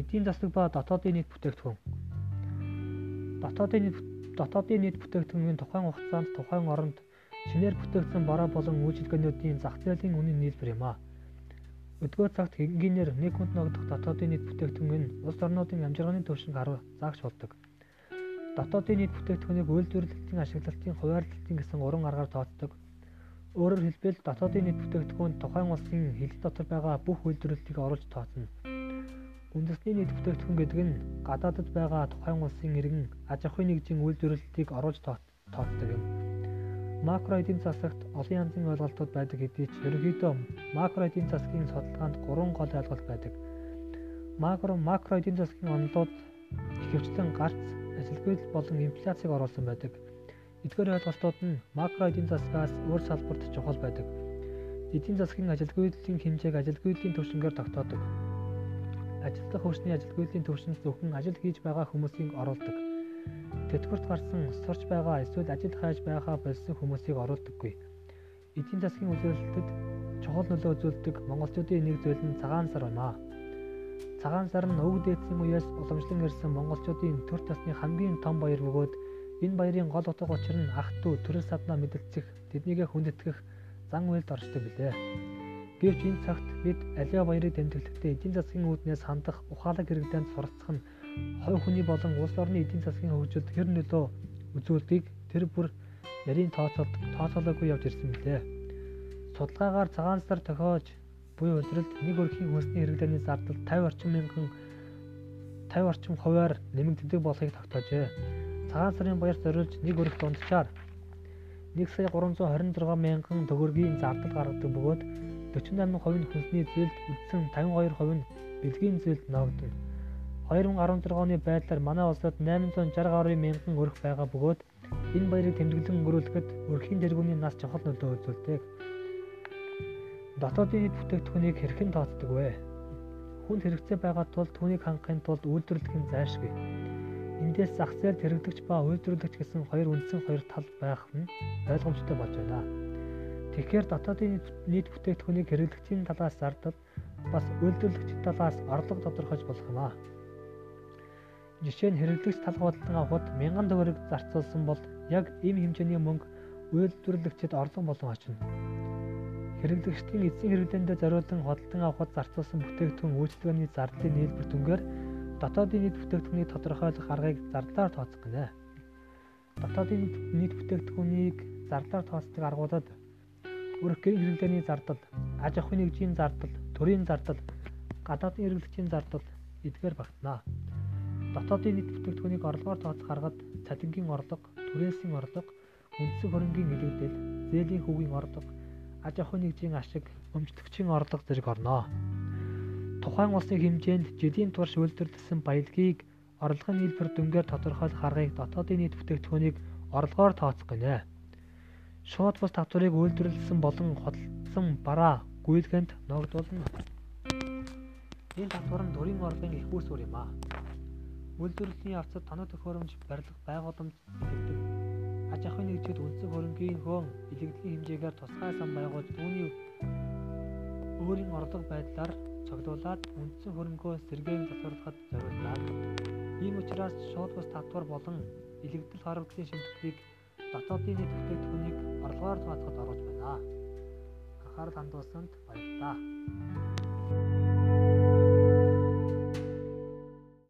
эдийн засаг ба дотоодын нийт бүтээгдэхүүн. Дотоодын нийт дотоодын нийт бүтээгдэхүүний тухайн хугацаанд тухайн оронд шинээр бүтээгдсэн бараа болон үйлчилгээнүүдийн зах зээлийн үнийн нийлбэр юм а. Өдгөө цагт энгийнээр нэг хүнд ногдох дотоодын нийт бүтээгдэхүүн нь улс орнуудын амжиргааны түвшинг харуу заагч болдог. Дотоодын нийт бүтээгдэхүүнийг үйлдвэрлэлтийн ашиглалтын хуваарлалтын гэсэн уран аргаар тооцдог. Өөрөөр хэлбэл дотоодын нийт бүтээгдэхүүн тухайн улсын хил дотор байгаа бүх үйлдвэрлэлтийг оруулж тооцно. Үндэсний нийт бүтээгдэхүүн гэдэг нь гадаадд байгаа тухайн улсын иргэн аж ахуйн нэгжийн үйлдвэрлэлтийг оруулж тооцдог юм. Макро эдийн засагт олон янзын ойлголтууд байдаг хэдий ч ерөнхийдөө макро эдийн засгийн судалгаанд гурван гол ойлголт байдаг. Макро макро эдийн засгийн онолууд ихэвчлэн гарц, ажилгүйдэл болон инфляцийг оруулсан байдаг. Эдгээр ойлголтууд нь макро эдийн засгаас өөр салбарт чухал байдаг. Эдийн засгийн ажилгүйдлийн хэмжээг ажилгүйдлийн түвшингээр тогтоодог ажилтгах хүчний ажилгүйдлийн төвшинс зөвхөн ажил хийж байгаа хүмүүсийг оруулдаг. Тэтгэврт гарсан сурч байгаа эсвэл ажил хайж байгаа болсон хүмүүсийг оруулдаггүй. Эдийн засгийн үзүүлэлтэд чухал нөлөө үзүүлдэг монголчуудын нэг зүйл нь цагаан сар байна. Цагаан сар нь өвөг дээдсийн үеэс уламжлан ирсэн монголчуудын төр тосны хамгийн том баяр бөгөөд энэ баярын гол утга учир нь ах トゥ төрөл саднаа мэдэлцэх тэднийгээ хүндэтгэх зан үйлд оршдог билээ. Гэвч энэ цагт бид аливаа баярыг тэмдэглэхдээ эдийн засгийн үүднээс хандах ухаалаг хэрэглээнд суралцах нь хувь хүний болон улс орны эдийн засгийн хөгжилд хэр нөлөө үзүүлдгийг тэр бүр нарийн тооцоолд тооцоолоогүй явж ирсэн билээ. Судалгаагаар цагаан сар тохиож буй улиралд нэг өрхийн хүнсний хэрэглээний зардал 50 орчим мянган 50 орчим хувиар нэмэгддэг болохыг тогтоожээ. Цагаан сарын баяр зориулж нэг өрх дунджаар 1 сая 326 мянган төгрөгийн зардал гаргадаг бөгөөд 48% нь хүнсний зээлд үлдсэн 52% нь бэлгийн зээлд ногдно. 2016 оны байдлаар манай улсад 860 гаруй мянган өрх байгаа бөгөөд энэ баярыг тэмдэглэн өнгөрүүлэхэд өрхийн тэргүүний нас чухал нөлөө үзүүлдэг. Дотоодын нийт бүтээгдэхүүнийг хэрхэн тооцдог вэ? Хүнд хэрэгцээ байгаа тул түүнийг хангахын тулд үйлдвэрлэх нь зайлшгүй. Эндээс зах зээлд хэрэглэгч ба үйлдвэрлэгч гэсэн хоёр үндсэн хоёр тал байх нь ойлгомжтой болж байна. Тэгэхээр дотоодын нийт бүтээгдэхүүнийг хэрэглэгчийн талаас зардал бас үйлдвэрлэгчид талаас орлого тодорхойлж болох юм аа. Жишээ нь хэрэглэгч тал худалдан авахд 1000 төгрөг зарцуулсан бол яг ийм хэмжээний мөнгө үйлдвэрлэгчид орлого болон очино. Хэрэглэгчдийн эзэн хэрэглээндээ зориулан худалдан авахд зарцуулсан бүтээгдэхүүн үйлчлэгээний зардлын нийлбэр түнгээр дотоодын нийт бүтээгдэхүүнийг тодорхойлох аргыг зардлаар тооцох гинэ. Дотоодын нийт бүтээгдэхүүнийг зардлаар тооцдог аргуудад Өрх гэрийн хэрэглээний зардал, аж ахуйн нэгжийн зардал, төрийн зардал, гадаадын хэрэглэгчийн зардал эдгээр багтана. Дотоодын нийт бүтээгдэхүүнийг орлогоор тооцох аргад цалингийн орлого, түрээсийн орлого, үндсэн хөрөнгийн илэгдэл, зээлийн хүүгийн орлого, аж ахуйн нэгжийн ашиг, өмчлөгчийн орлого зэрэг орно. Тухайн улсын хэмжээнд жилийн турш үйлдвэрлэсэн баялагийг орлогын нийлбэр дүнгээр тодорхойлох аргыг дотоодын нийт бүтээгдэхүүнийг орлогоор тооцох гинэ шууд бус татварыг үйлдвэрлэсэн болон хөдөлсөн бараа гүйлгэнд ногдуулна. Энэ татвар нь төрийн орлогын их үүс үр юм а. Үйлдвэрлэлийн явцад тоног төхөөрөмж барилга байгууламж гэдэг аж ахуйн нэгжид үндсэн хөрөнгийн хөөн илэгдлийн хэмжээгээр тусгай сан байгуулж түүний өөрийн орлого байдлаар цогцолуулаад үндсэн хөрөнгөө сэргээн засварлахад зориулдаг. Ийм учраас шууд бус татвар болон илэгдэл хоригдлын шимтгэлийг дотоодын нийт бүтээгдэхүүнийг орлогоор тооцоход оруулж байна. Анхаарал хандуулсанд баярлалаа.